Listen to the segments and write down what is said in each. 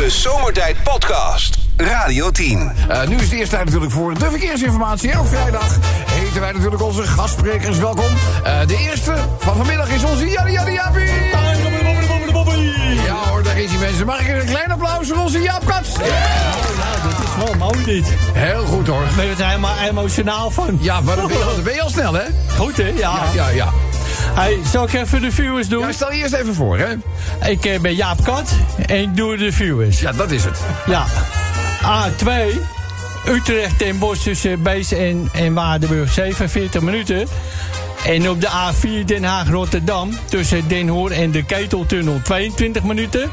De Zomertijd Podcast. Radio 10. Uh, nu is het eerst tijd natuurlijk voor de verkeersinformatie. Elke vrijdag heten wij natuurlijk onze gastsprekers welkom. Uh, de eerste van vanmiddag is onze Jannie Jannie Jaapie. Ja hoor, daar is hij mensen. Mag ik een klein applaus voor onze Jaap Kats? Ja, dat is wel mooi dit. Heel goed hoor. Ben je er helemaal emotionaal van? Ja, maar dan ben je, al, ben je al snel hè? Goed hè? Ja. Ja, ja, ja. Hey, zal ik even de viewers doen? Ja, stel je eerst even voor, hè? Ik eh, ben Jaap Kat en ik doe de viewers. Ja, dat is het. Ja. A2, Utrecht ten Bosch tussen Bees en, en Waardenburg, 47 minuten. En op de A4 Den Haag-Rotterdam tussen Den Hoor en de Keteltunnel, 22 minuten.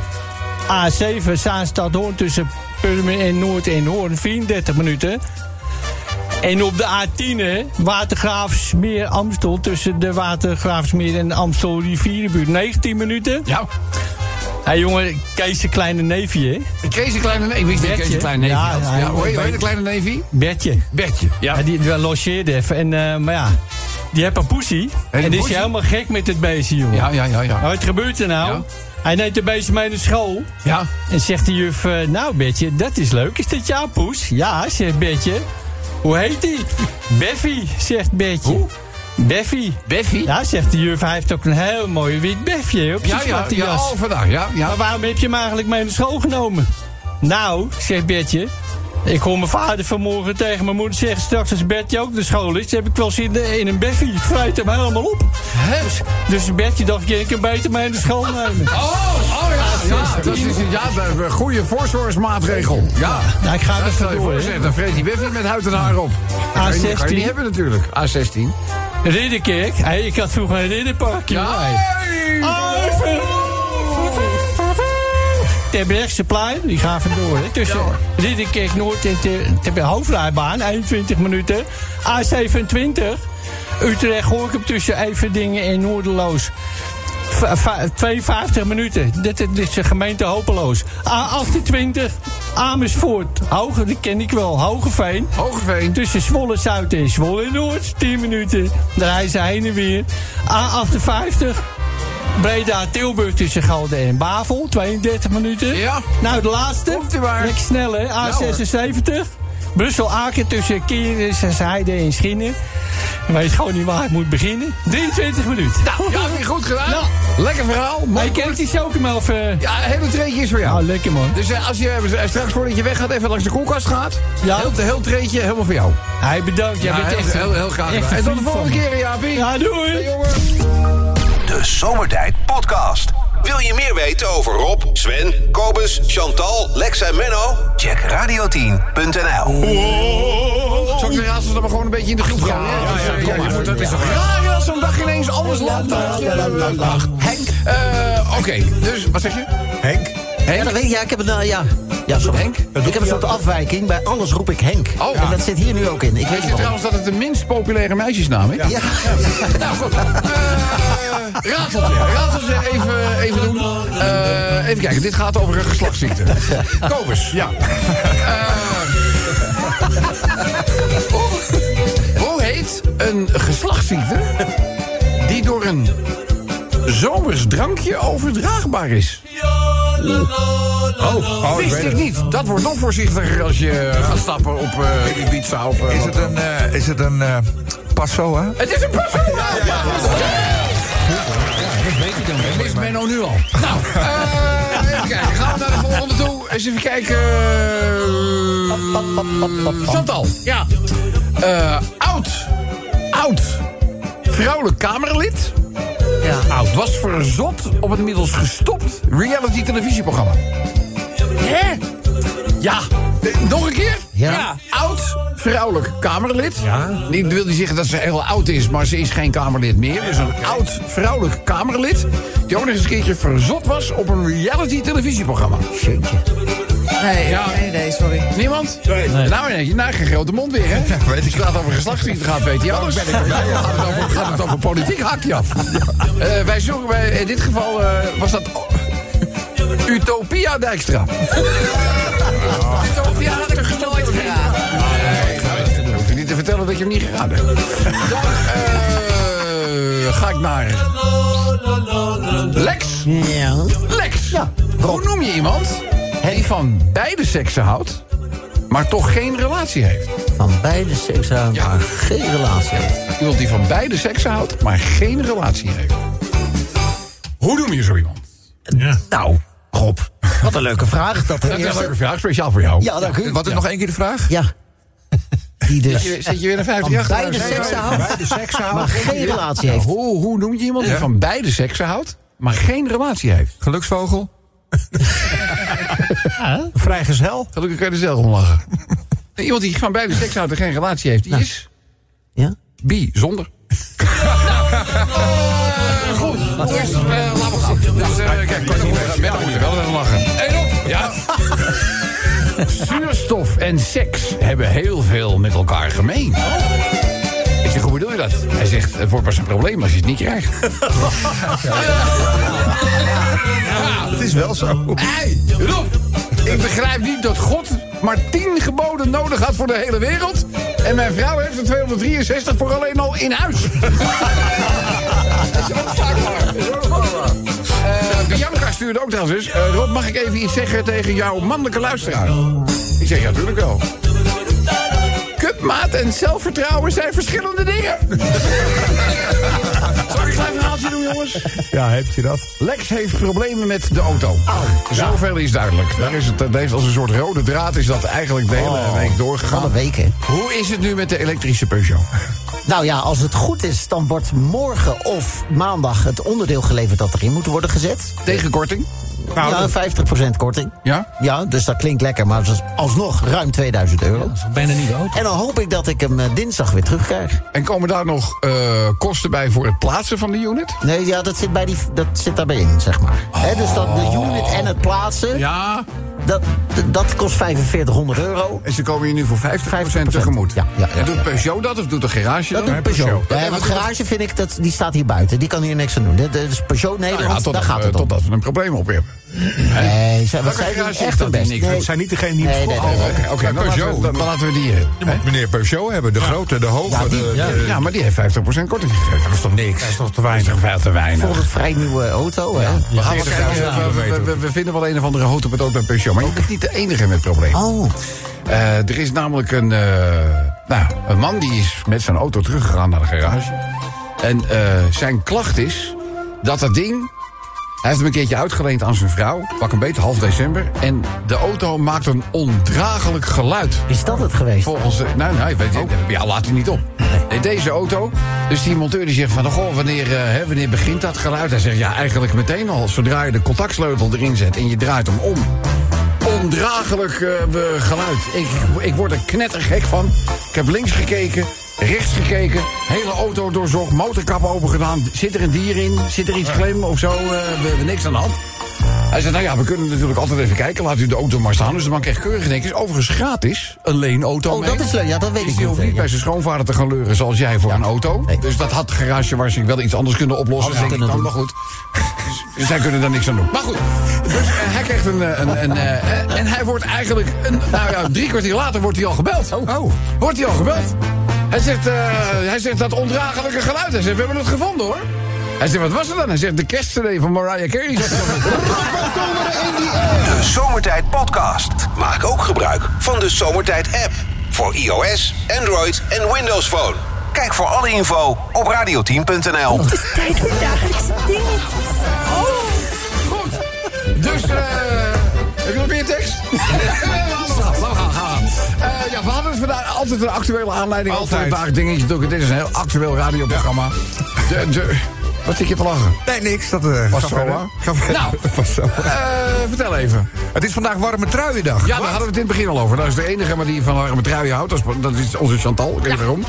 A7 Zaanstad-Hoorn tussen Purmen en Noord en Hoorn, 34 minuten. En op de A10, Watergraafsmeer Amstel... tussen de Watergraafsmeer en de Amstel rivierenbuurt, 19 minuten. Ja. Hé hey, jongen, Kees de kleine neefje, hè? Kees de kleine neefje? Ik wist niet Kees de kleine neefje Ja, had. ja, ja, heet de kleine neefje? Bertje. Bertje. Ja. Ja, die, die logeerde even. En, eh, maar ja, die heeft een poesie. En die is helemaal gek met het beestje, jongen. Ja, ja, ja, ja. Nou, wat gebeurt er nou? Ja. Hij neemt de beestje mee naar school. Ja. En zegt de juf, eh, nou Bertje, dat is leuk. Is dit jouw poes? Ja, zegt Bertje. Hoe heet die? Beffy, zegt Bertje. Hoe? Beffy. Beffy? Ja, zegt de juf, hij heeft ook een heel mooi wit befje op zijn Ja, ja, zwarte ja, jas. oh, vandaag, ja, ja. Maar waarom heb je hem eigenlijk mee naar school genomen? Nou, zegt Bertje. Ik hoor mijn vader vanmorgen tegen mijn moeder zeggen... straks als Bertje ook naar school is... heb ik wel zin in een beffie. Ik vrijt hem helemaal op. Dus, dus Bertje dacht, ik kan beter mee naar school nemen. Oh, oh ja, ja, dat is, ja, een goede voorzorgsmaatregel. Ja, Nou, ik ga dat stel je door, dan vreet die Beffy met huid en haar op. Dat kan je, niet- kan hebben natuurlijk. A16. Ridderkerk. Hey, ik had vroeger een ridderpark. Ja. even. Terbrechtseplein, die gaan vandoor. Hè. Tussen Ridderkerk Noord en ter hoofdrijbaan, 21 minuten. A27, Utrecht Gorkum tussen Everdingen en Noorderloos. V- v- 52 minuten. Dit, dit is de gemeente Hopeloos. A28, Amersfoort. Hoge, die ken ik wel. Hogeveen. Hogeveen. Tussen Zwolle Zuid en Zwolle Noord, 10 minuten. Daar reizen heen en weer. A58. Breda Tilburg tussen Galden en Bavel, 32 minuten. Ja. Nou, de laatste. Komt u maar. Lekker snel, hè? A76. Brussel Aken tussen Kierensersheide en Schinnen. Je weet gewoon niet waar ik moet beginnen. 23 minuten. Nou, ja, heb je goed gedaan. Ja. Lekker verhaal. Maar kent kort. die chocomel even. Ja, een hele treetje is voor jou. Oh, lekker man. Dus eh, als je eh, straks voordat je weggaat even langs de koelkast gaat. Ja. Heel, heel treetje, helemaal voor jou. Hij bedankt. Jij Ja, bent heel, echt heel, heel graag echt En tot de volgende keer, Jaapie. Ja, doei. Hey, jongen. De Zomertijd Podcast. Wil je meer weten over Rob, Sven, Kobus, Chantal, Lex en Menno? Check radio10.nl. Zal ik de raadsels dan maar gewoon een beetje in de groep gaan? Ja, ja, ja, moet, dat is toch raar als zo'n dag ineens alles loopt. Henk. Eh, Oké, dus wat zeg je? Henk? Henk? Ja, dat weet ik. Ja, ik heb een, eh, ja. ja sorry. Henk? Ik heb een soort afwijking. Bij alles roep ik Henk. Oh. En dat zit hier nu ook in. Ik weet waarom. trouwens dat het de minst populaire meisjesnaam is? Ja. Nou goed. Eh, raadseltje. Raadseltje even, even doen. Eh, even kijken, dit gaat over een geslachtsziekte. Kobus. Ja. Hoe, hoe heet een geslachtsziekte die door een zomers drankje overdraagbaar is? Oh, oh Wist ik niet. Dat wordt nog voorzichtiger als je gaat stappen op eh Ibiza of... eh, Is het een, eh, is het een eh, passo, hè? Het is een persoon. Ja, ja, Dat weet je dan Dat is Menno nu al. Nou, eh, even kijken. Gaan we naar de volgende toe. Eens even kijken. Eh, Chantal. Ja. Eh, oud. Oud. Vrouwelijk Kamerlid. Ja. Oud. Was verzot op het inmiddels gestopt reality televisieprogramma. Hè? Ja. Eh, nog een keer? Ja. Oud vrouwelijk Kamerlid. Ja. Niet wil niet zeggen dat ze heel oud is, maar ze is geen Kamerlid meer. Dus een oud vrouwelijk Kamerlid. Die ook nog eens een keertje verzot was op een reality televisieprogramma. Nee, Ja. nee, nee, sorry. Niemand? Nee. Nou, nee, nou, geen grote mond weer, hè? weet Als het gaat over geslachtsziekte gaat, weet hij alles. Ja, ja, gaat, het over, gaat het over politiek, haakt hij af. Eh, wij zoeken bij, in dit geval eh, was dat... Utopia Dijkstra. Utopia had er nooit geraden. Nee, hoef je niet te vertellen dat je hem niet geraden hebt. Dan eh, ga ik naar... Lex. Ja. Lex. Ja, Hoe noem je iemand die van beide seksen houdt, maar toch geen relatie heeft. Van beide seks houdt, Ja. maar geen relatie heeft. Iemand die van beide seksen houdt, maar geen relatie heeft. Hoe noem je zo iemand? Nou, Rob, wat een leuke vraag. Dat is een eerste. leuke vraag, speciaal voor jou. Ja, dank u. Wat is nog één keer de vraag? Ja. Die dus Zit je, zit je weer een 50 van jaar beide seksen houdt, maar geen relatie heeft. Hoe, hoe noem je iemand die van beide seksen houdt, maar geen relatie heeft? Geluksvogel? Vrijgezel? Gelukkig kan je er zelf om lachen. Iemand die van beide seksen houdt en geen relatie heeft, die is Ja? bi, zonder. Goed, dus eh, laten we gaan. Dus, eh, kijk, Menno moet- Menno moet er wel even lachen. En op! Ja. Zuurstof en seks hebben heel veel met elkaar gemeen. Zeg, hoe bedoel je dat? Hij zegt, het wordt pas een probleem als je het niet krijgt. Het is wel zo. Hey, Rob, ik begrijp niet dat God maar tien geboden nodig had voor de hele wereld. En mijn vrouw heeft er 263 voor alleen al in huis. Dat is ook. Eh, Bianca stuurde ook trouwens eh, Rob, mag ik even iets zeggen tegen jouw mannelijke luisteraar? Ik zeg, ja, natuurlijk wel. Cupmaat en zelfvertrouwen zijn verschillende dingen. Zal ik een klein verhaaltje doen, jongens? Ja, heb je dat? Lex heeft problemen met de auto. Zoveel is duidelijk. Daar is het, dat heeft als een soort rode draad is dat eigenlijk de hele Oh. week doorgegaan. week, hè? Hoe is het nu met de elektrische Peugeot? Nou ja, als het goed is, dan wordt morgen of maandag het onderdeel geleverd dat erin moet worden gezet. Tegenkorting? Ja, 50% korting. Ja? Ja, dus dat klinkt lekker, maar is alsnog ruim 2000 euro. Bijna niet dood. En dan hoop ik dat ik hem eh, dinsdag weer terugkrijg. En komen daar nog eh, kosten bij voor het plaatsen van de unit? Nee, ja, dat zit, bij die, dat zit daarbij in, zeg maar. Dus dat de unit en het plaatsen, Ja. dat, dat kost 4500 euro. En ze komen je nu voor 50%, tegemoet. Ja, ja, ja. En doet Peugeot dat of doet de garage Dat dat? doet Peugeot. Ja, want wat- garage vind ik, dat, die staat hier buiten. Die kan hier niks aan doen. Dat is Peugeot Nou Nederland, ja, totdat, daar gaat het om. totdat we een probleem op hebben. Nee, zij, Welke zij garage is echt dat best. niks Nee. Het zijn niet degene die Nee, nee, nee. Oh, Oké, dan, laten we- dan, dan laten we die... eh, Je moet meneer Peugeot hebben, de grote, de hoge. Ja, die- de, ja. de- Ja, maar die heeft 50% korting gegeven. Dat is toch niks? Dat is toch te weinig? Dat is toch veel te weinig? Voor een vrij nieuwe auto, hè? We gaan wel 40.000 kijken, we, we, we- we vinden wel een of andere auto met ook bij Peugeot. Maar je bent niet de enige met problemen. Oh, Eh, er is namelijk een, eh, nou, een man die is met zijn auto teruggegaan naar de garage. En eh, zijn klacht is dat dat ding... Hij heeft hem een keertje uitgeleend aan zijn vrouw. Pak een beetje half december. En de auto maakt een ondraaglijk geluid. is dat het geweest? Volgens de, nou, nou, ik weet, ja, laat hij niet op. Nee, deze auto. Dus die monteur die zegt van, goh, wanneer, eh, hè, wanneer begint dat geluid? Hij zegt, ja, eigenlijk meteen al. Zodra je de contactsleutel erin zet en je draait hem om. Ondraaglijk eh, geluid. Ik, ik word er knettergek van. Ik heb links gekeken, rechts gekeken. Hele auto doorzocht, motorkap open gedaan. Zit er een dier in? Zit er iets klem of zo? Eh, we hebben niks aan de hand. Hij zei, nou ja, we kunnen natuurlijk altijd even kijken. Laat u de auto maar staan. Dus de man kreeg keurig netjes. Overigens gratis. Een leenauto Oh, mee. dat is leuk. Ja, dat weet Dus ik die hoeft niet Ja. bij zijn schoonvader te gaan leuren zoals jij voor een auto. Nee. Dus dat had garage waarschijnlijk wel iets anders kunnen oplossen. Denk ik dan, maar goed. Dus zij kunnen daar niks aan doen. Maar goed, dus eh, hij krijgt een... eh, een, een eh, en hij wordt eigenlijk... Een, nou ja, drie kwartier later wordt hij al gebeld. Oh. Wordt hij al gebeld. Hij zegt, hij zegt dat ondraaglijke geluid. Hij zegt, we hebben het gevonden hoor. Hij zegt, wat was het dan? Hij zegt, de kerstcd van Mariah Carey. De Zomertijd Podcast. Maak ook gebruik van de Zomertijd app. Voor iOS, Android en Windows Phone. Kijk voor alle info op radioteam.nl. Tijd voor dagelijkse dingen. Goed. Dus, eh. heb je nog meer tekst? Eh, ja, we hadden het vandaag altijd een actuele aanleiding. Altijd Altijd. vandaag dingetje. Natuurlijk, Dit is een heel actueel radioprogramma. De, de, wat zit je te lachen? Nee, niks. Dat uh, Was ga zo, verder. hè? Ga. Nou. Eh, vertel even. Het is vandaag warme truiendag. Ja, daar hadden we het in het begin al over. Dat is de enige maar die van warme truien houdt. Dat is, dat is onze Chantal. Ik weet niet waarom.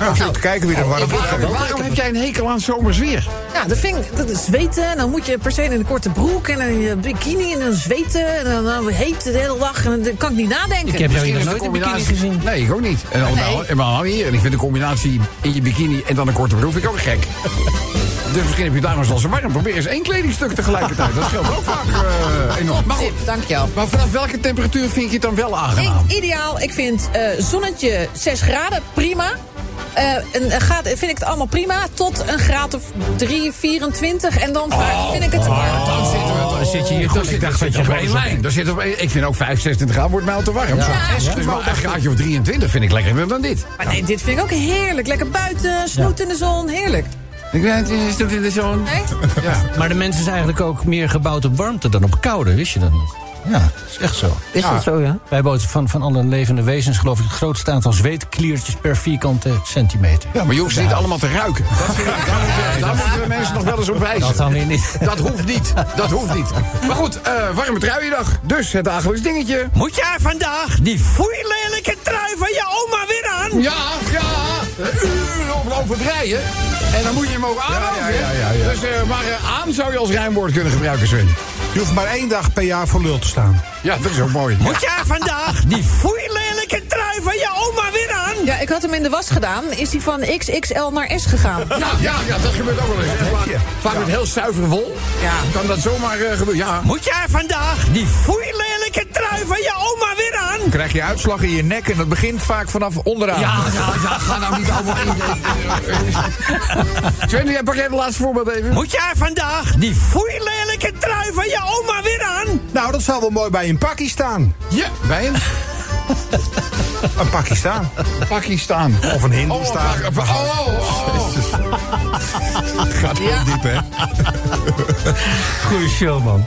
Nou, te kijken wie er warm Waarom, waarom heb jij een hekel aan zomers weer? Ja, dat vind ik, dat is zweten. En dan moet je per se in een korte broek en in je bikini en dan zweten. En dan, dan heet de hele dag en dan kan ik niet nadenken. Ik heb jou Misschien nog is de nooit in bikini gezien. Nee, ik ook niet. En dan, Nee. nou, en maar nou hier. En ik vind de combinatie in je bikini en dan een korte broek vind ik ook gek. dus misschien heb je daarom zoals ze warm. Probeer eens één kledingstuk tegelijkertijd. Dat scheelt ook vaak eh, enorm. Maar goed. Dankjewel. Maar vanaf welke temperatuur vind je het dan wel aangenaam? Ik, ideaal, ik vind eh, zonnetje 6 graden, prima. Eh, en gaat, vind ik het allemaal prima. Tot een graad of 3, 24. En dan vind ik het... Dan zitten we dan zit je hier dan dacht dat je op één lijn. Dan zit op één- ik vind ook 5, 26 graden wordt mij al te warm. Zo. Dus maar een graadje of 23 vind ik lekkerder dan dit. Maar nee, dit vind ik ook heerlijk. Lekker buiten, snoet in de zon, heerlijk. Ik weet het, is dat in de zon? Nee? Ja. Maar de mens is eigenlijk ook meer gebouwd op warmte dan op koude, wist je dat niet? Ja, dat is echt zo. Is dat zo, ja? Wij boten van, van alle levende wezens geloof ik het grootste aantal zweetkliertjes per vierkante centimeter. Ja, maar je hoeft ze niet allemaal te ruiken. Dat ik- daar, moeten, daar moeten de mensen nog wel eens op wijzen. Dat dan weer niet. Dat hoeft niet. Dat hoeft niet. Maar goed, eh, warme truiendag. Dus het dagelijks dingetje. Moet jij vandaag die foeilelijke trui van je oma weer aan? Ja, ja. Uren lopen breien. En dan moet je hem ook aanhouden. ja, ja, ja, ja. Dus, eh, maar eh, aan zou je als rijmwoord kunnen gebruiken, Sven. Je hoeft maar één dag per jaar voor lul te staan. Ja, dat is ook mooi. Moet jij vandaag die foeilelijke trui van je oma weer aan? Ja, ik had hem in de was gedaan. Is hij van XXL naar S gegaan? Ja, ja, ja, dat gebeurt ook wel eens. Vaak, vaak met heel zuiver wol. Ja. Kan dat zomaar eh, gebeuren? Ja. Moet jij vandaag die foeilelijke trui van je oma weer aan? Dan krijg je uitslag in je nek en dat begint vaak vanaf onderaan. Ja, ja, ja, ga nou niet allemaal in. Sven, jij pak jij het laatste voorbeeld even? Moet jij vandaag die foeilelijke trui van je oma weer aan? Nou, dat zal wel mooi bij een pakkie staan. Ja, bij een Een pakkie staan. Pakistan. Of een Hindoestaan. Oh, een oh, oh, oh. Gaat heel diep, hè? Goeie show, man.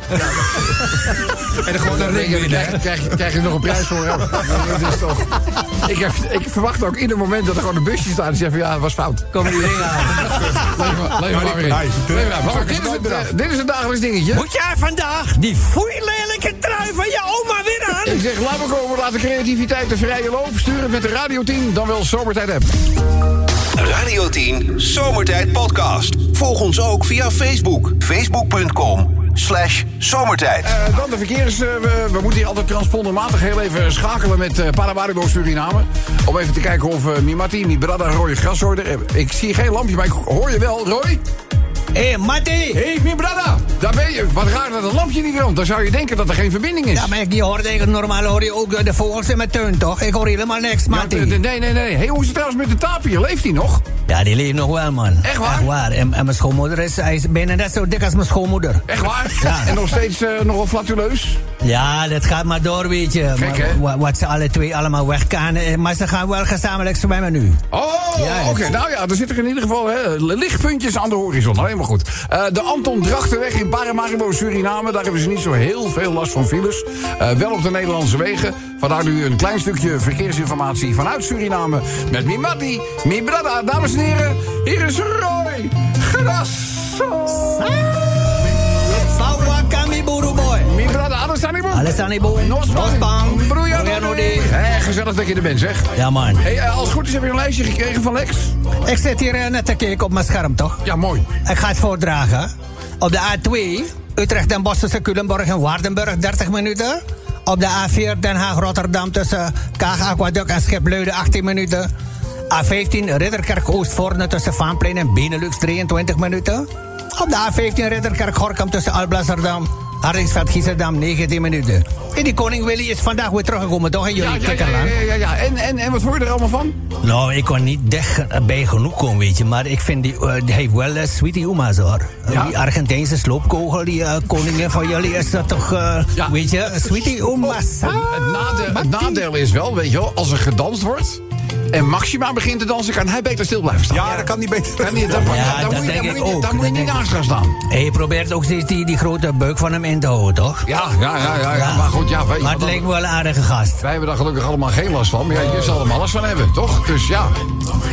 En dan gewoon een ring in, krijg, hè? krijg, krijg je nog een prijs voor. hè? Dat is toch... ik, heb, ik verwacht ook ieder moment dat er gewoon een busje staat. En zegt van ja, dat was fout. Kom die ring aan. Leef maar, maar in. Dit, is meer eh, dagelijks dingetje. Moet jij vandaag die foeilelijke trui van je oma? Ik zeg, laat maar komen, laat de creativiteit de vrije loop. Stuur het met de Radio 10, dan wel Zomertijd app. Radio 10 Zomertijd Podcast. Volg ons ook via Facebook. Facebook.com slash zomertijd. Eh, dan de verkeers. eh, we, we moeten hier altijd transpondermatig heel even schakelen met eh Paramaribo Suriname. Om even te kijken of eh Mimati, Mibrada, Roy Grashoorder... eh, ik zie geen lampje, maar ik hoor je wel, Roy. Hé, hey, Matty! Hé, hey, Mibrada, daar ben je. Wat raar dat het lampje niet brandt. Dan zou je denken dat er geen verbinding is. Ja, maar ik hoorde eigenlijk normaal hoor je ook de vogels in mijn tuin, toch? Ik hoor helemaal niks, Ja, d- nee, nee, nee. Hey, hoe is het trouwens met de tapir? Leeft hij nog? Ja, die leeft nog wel, man. Echt waar? Echt waar. En, en mijn schoonmoeder is, hij is bijna net zo dik als mijn schoonmoeder. Echt waar? Ja. En nog steeds eh, nogal flatuleus? Ja, dat gaat maar door, weet je. Gek, Maar Wat ze alle twee allemaal weg kan. eh, Maar ze gaan wel gezamenlijk zwemmen nu. Oh, Ja, oké. Nou ja, er zitten in ieder geval hè, lichtpuntjes aan de horizon. Helemaal goed. Eh, de Anton Drachtenweg in Paramaribo, Suriname. Daar hebben ze niet zo heel veel last van files. Eh, wel op de Nederlandse wegen. Vandaar nu een klein stukje verkeersinformatie vanuit Suriname. Met Mimati, Mibrada. Dames en heren, hier is Roy Grasso. Alles aan die boel. Nospang. Nospang. Broeia Broeia Nodi. Nodi. Hé, gezellig dat je er bent, zeg. Ja, man. Hey, eh, als het goed is heb je een lijstje gekregen van Lex? Ik zit hier eh, net te kijken op mijn scherm, toch? Ja, mooi. Ik ga het voordragen. Op de A2, Utrecht Den Bosch tussen Culemborg en Waardenburg, 30 minuten. Op de A4 Den Haag-Rotterdam tussen Kaag Aquaduct en Schipluiden, 18 minuten. A15 Ridderkerk Oostvoorne tussen Vaanplein en Benelux, 23 minuten. Op de A15 Ridderkerk Gorkum tussen Alblasserdam, Hardingsveld Giesserdam, 19 minuten. En die koning Willy is vandaag weer teruggekomen, toch? In jullie ja, ja, ja, ja, ja. En, en, en wat vond je er allemaal van? Nou, ik kon niet dicht bij genoeg komen, weet je. Maar ik vind die, eh, die heeft wel uh, sweetie Uma's hoor. Eh, Ja? Die Argentijnse sloopkogel, die eh, koningin van jullie, is dat toch, eh, weet je, sweetie Uma's. Het, het nadeel, het nadeel is wel, weet je wel, als er gedanst wordt... en Maxima begint te dansen, kan hij beter stil blijven staan. Ja, dat kan niet beter. Kan niet, dan, Ja, dan, dat moet je, denk dan, moet je, dan moet je Dat niet naast gaan staan. En je probeert ook steeds die, die grote buik van hem in te houden, toch? Ja, ja, ja, ja, ja. maar goed, ja. Wij, Maar het lijkt me wel een aardige gast. wij hebben daar gelukkig allemaal geen last van. Maar ja, je zal er maar last van hebben, toch? Dus ja,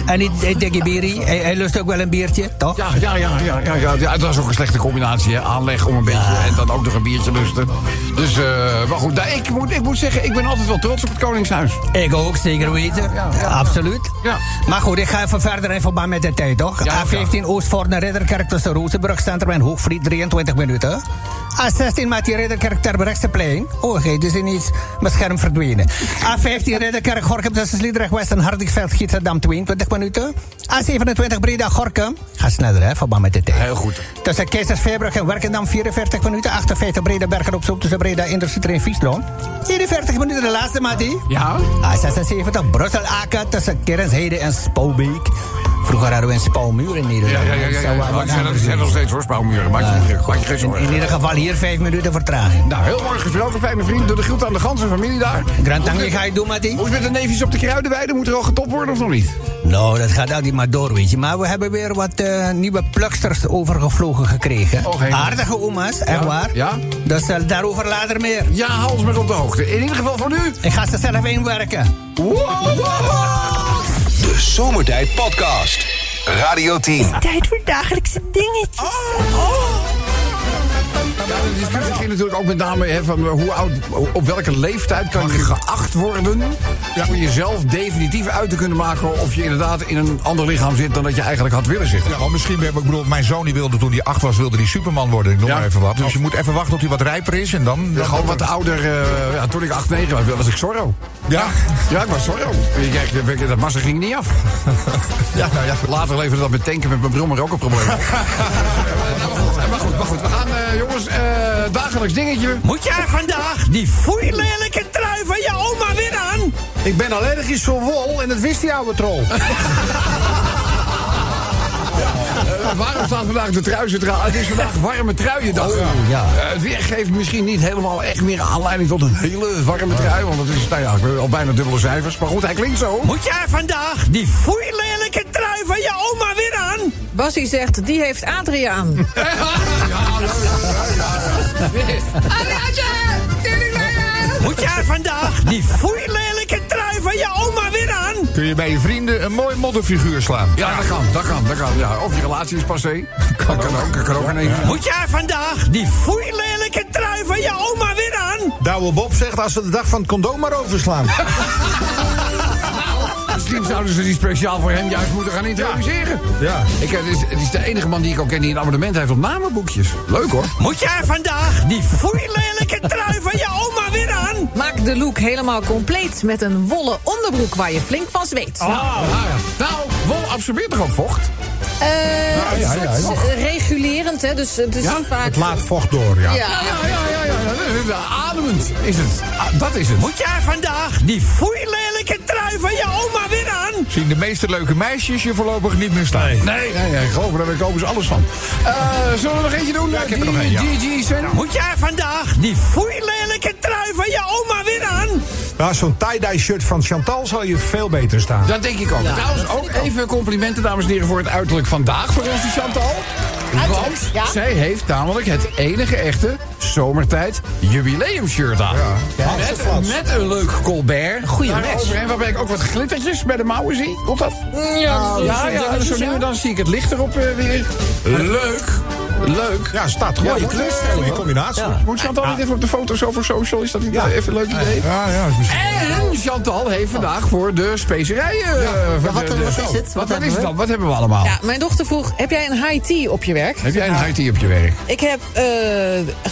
En die, die dikke bierie, hij, hij lust ook wel een biertje, toch? ja, ja, ja, ja, ja, ja, ja. Dat is ook een slechte combinatie, hè. Aanleg om een beetje en dan ook nog een biertje lusten. Dus, eh, maar goed, nou, ik, moet, ik moet zeggen, ik ben altijd wel trots op het Koningshuis. Ik ook, zeker weten. Ja, ja. Absoluut. Ja. Maar goed, ik ga even verder in verband met de tijd, toch? Ja, A15 Oostvoorne Ridderkerk tussen Rozenburgcentrum en Hoogvliet, 23 minuten. A16 met die Ridderkerk Terbrechtseplein. Oh, oké, dus in iets mijn scherm verdwenen. A15 Ridderkerk Gorkum tussen Sliedrecht West en Hardingsveld Gieterdam, 22 minuten. A27 Breda Gorkum. Ga sneller, hè, verband met de tijd. Heel goed. Tussen Keizersveerbrug en Werkendam 44 minuten. 58 Breda Bergen op Zoom tussen Breda Industrietrein Viesdroom. 41 minuten de laatste, Mati. Ja? A76 Brussel-Aken tussen Kerensheide en Spouwbeek. Vroeger hadden we een spouwmuur in Nederland. Ja, ja, ja. Maar die zijn die zijn nog steeds hoor, spouwmuren. Maak je. Maak geen In, zorgen. in ieder geval hier vijf minuten vertraging. Nou, heel mooi gesproken, fijne vriend. Doe de groet aan de ganse familie daar. Grantangje ga je doen, Matti? Hoe is met de neefjes op de kruidenweide? Moet er al getopt worden of nog niet? Nou, dat gaat altijd maar door, weet je. Maar we hebben weer wat eh, nieuwe pluksters overgevlogen gekregen. Oh, Aardige oma's, echt Ja, waar. ja. Dus eh, daarover later meer. Ja, hou ons maar op de hoogte. In ieder geval voor nu. Ik ga ze zelf inwerken. De Zomertijd Podcast. Radio 10. Tijd voor dagelijkse dingetjes. Ja, de discussie ging natuurlijk ook met name hè, van hoe oud, op welke leeftijd kan je geacht worden om jezelf definitief uit te kunnen maken of je inderdaad in een ander lichaam zit dan dat je eigenlijk had willen zitten. Ja, maar misschien, ik bedoel, mijn zoon die wilde toen hij acht was, wilde die Superman worden. Ik noem Ja. maar even wat. Dus je moet even wachten tot hij wat rijper is en dan... Ja, gewoon wat ouder. eh, ja, toen ik 8, 9 was, was ik Zorro. Ja. Ja, ik was Zorro. Je kijkt, dat massa ging niet af. Ja, nou ja. Later leverde dat met tanken met mijn brommer ook een probleem. maar, goed, maar goed. We gaan, eh, jongens, eh, dagelijks dingetje. Moet jij vandaag die foeilelijke trui van je oma weer aan? Ik ben allergisch voor wol en dat wist die oude troll. Waarom staat vandaag de trui centraal? Het is vandaag warme truiendag. ja. Eh, het weer geeft misschien niet helemaal echt meer aanleiding tot een hele warme trui. Want het is nou ja, al bijna dubbele cijfers. Maar goed, hij klinkt zo. Moet jij vandaag die foeilelijke trui van je oma weer aan? Bassie zegt, die heeft Adriaan. Moet jij vandaag die foeilelijke trui van je oma weer aan? Kun je bij je vrienden een mooi modderfiguur slaan. Ja, dat kan, dat kan, dat kan. Ja, of je relatie is passé. Kan, kan ook, kan ook in één keer. Moet jij vandaag die foeilelijke trui van je oma weer aan? Douwe Bob zegt als ze de dag van het condoom maar overslaan. Misschien zouden ze die speciaal voor hem juist moeten gaan introduceren. Ja. Ik, het, is, het is de enige man die ik ook ken die een abonnement heeft op namenboekjes. Leuk hoor. Moet jij vandaag die foeilelijke trui van je oma weer aan? De look helemaal compleet met een wollen onderbroek waar je flink van zweet. Nou, ja. nou, wol absorbeert toch ook vocht? Eh, ja, ja, eh, regulerend, hè? Dus het is Ja? vaak. Het laat vocht door, ja. Ja. Ja, ja, ja, ja. ja. Ademend is het. Ah, dat is het. Moet jij vandaag die trui van je oma weer aan? Zien de meeste leuke meisjes je voorlopig niet meer staan. Nee, nee, nee, ik geloof me, daar kopen ze alles van. Eh, zullen we nog eentje doen? Ja, ik heb er nog één, ja. Moet jij vandaag die foeilelijke trui van je oma weer aan? Ja, Zo'n tie-dye shirt van Chantal zal je veel beter staan. Dat denk ik ook. Trouwens, ook even complimenten, dames en heren, voor het uiterlijk vandaag voor onze Chantal. Want ja. zij heeft namelijk het enige echte zomertijd jubileumshirt aan. Met, met een leuk Colbert. Goeie match. heen, Waarbij ik ook wat glittertjes bij de mouwen zie. Klopt dat? Ja, Ja, ja, zo nu en dan zie ik het licht erop eh, weer. Leuk. Leuk. Ja, staat goed. Ja, Mooie moet, kleur, eh, mooie combinatie. Moet Chantal niet even op de foto's over social? Is dat niet eh, even een leuk idee? Ja, ja. En Chantal heeft vandaag voor de specerijen. eh, van wat- de- de- wat is het? Wat, Wat wat is hebben het we? dan? Wat hebben we allemaal? Ja, mijn dochter vroeg: heb jij een high tea op je werk? Heb jij een high tea op je werk? Ik heb eh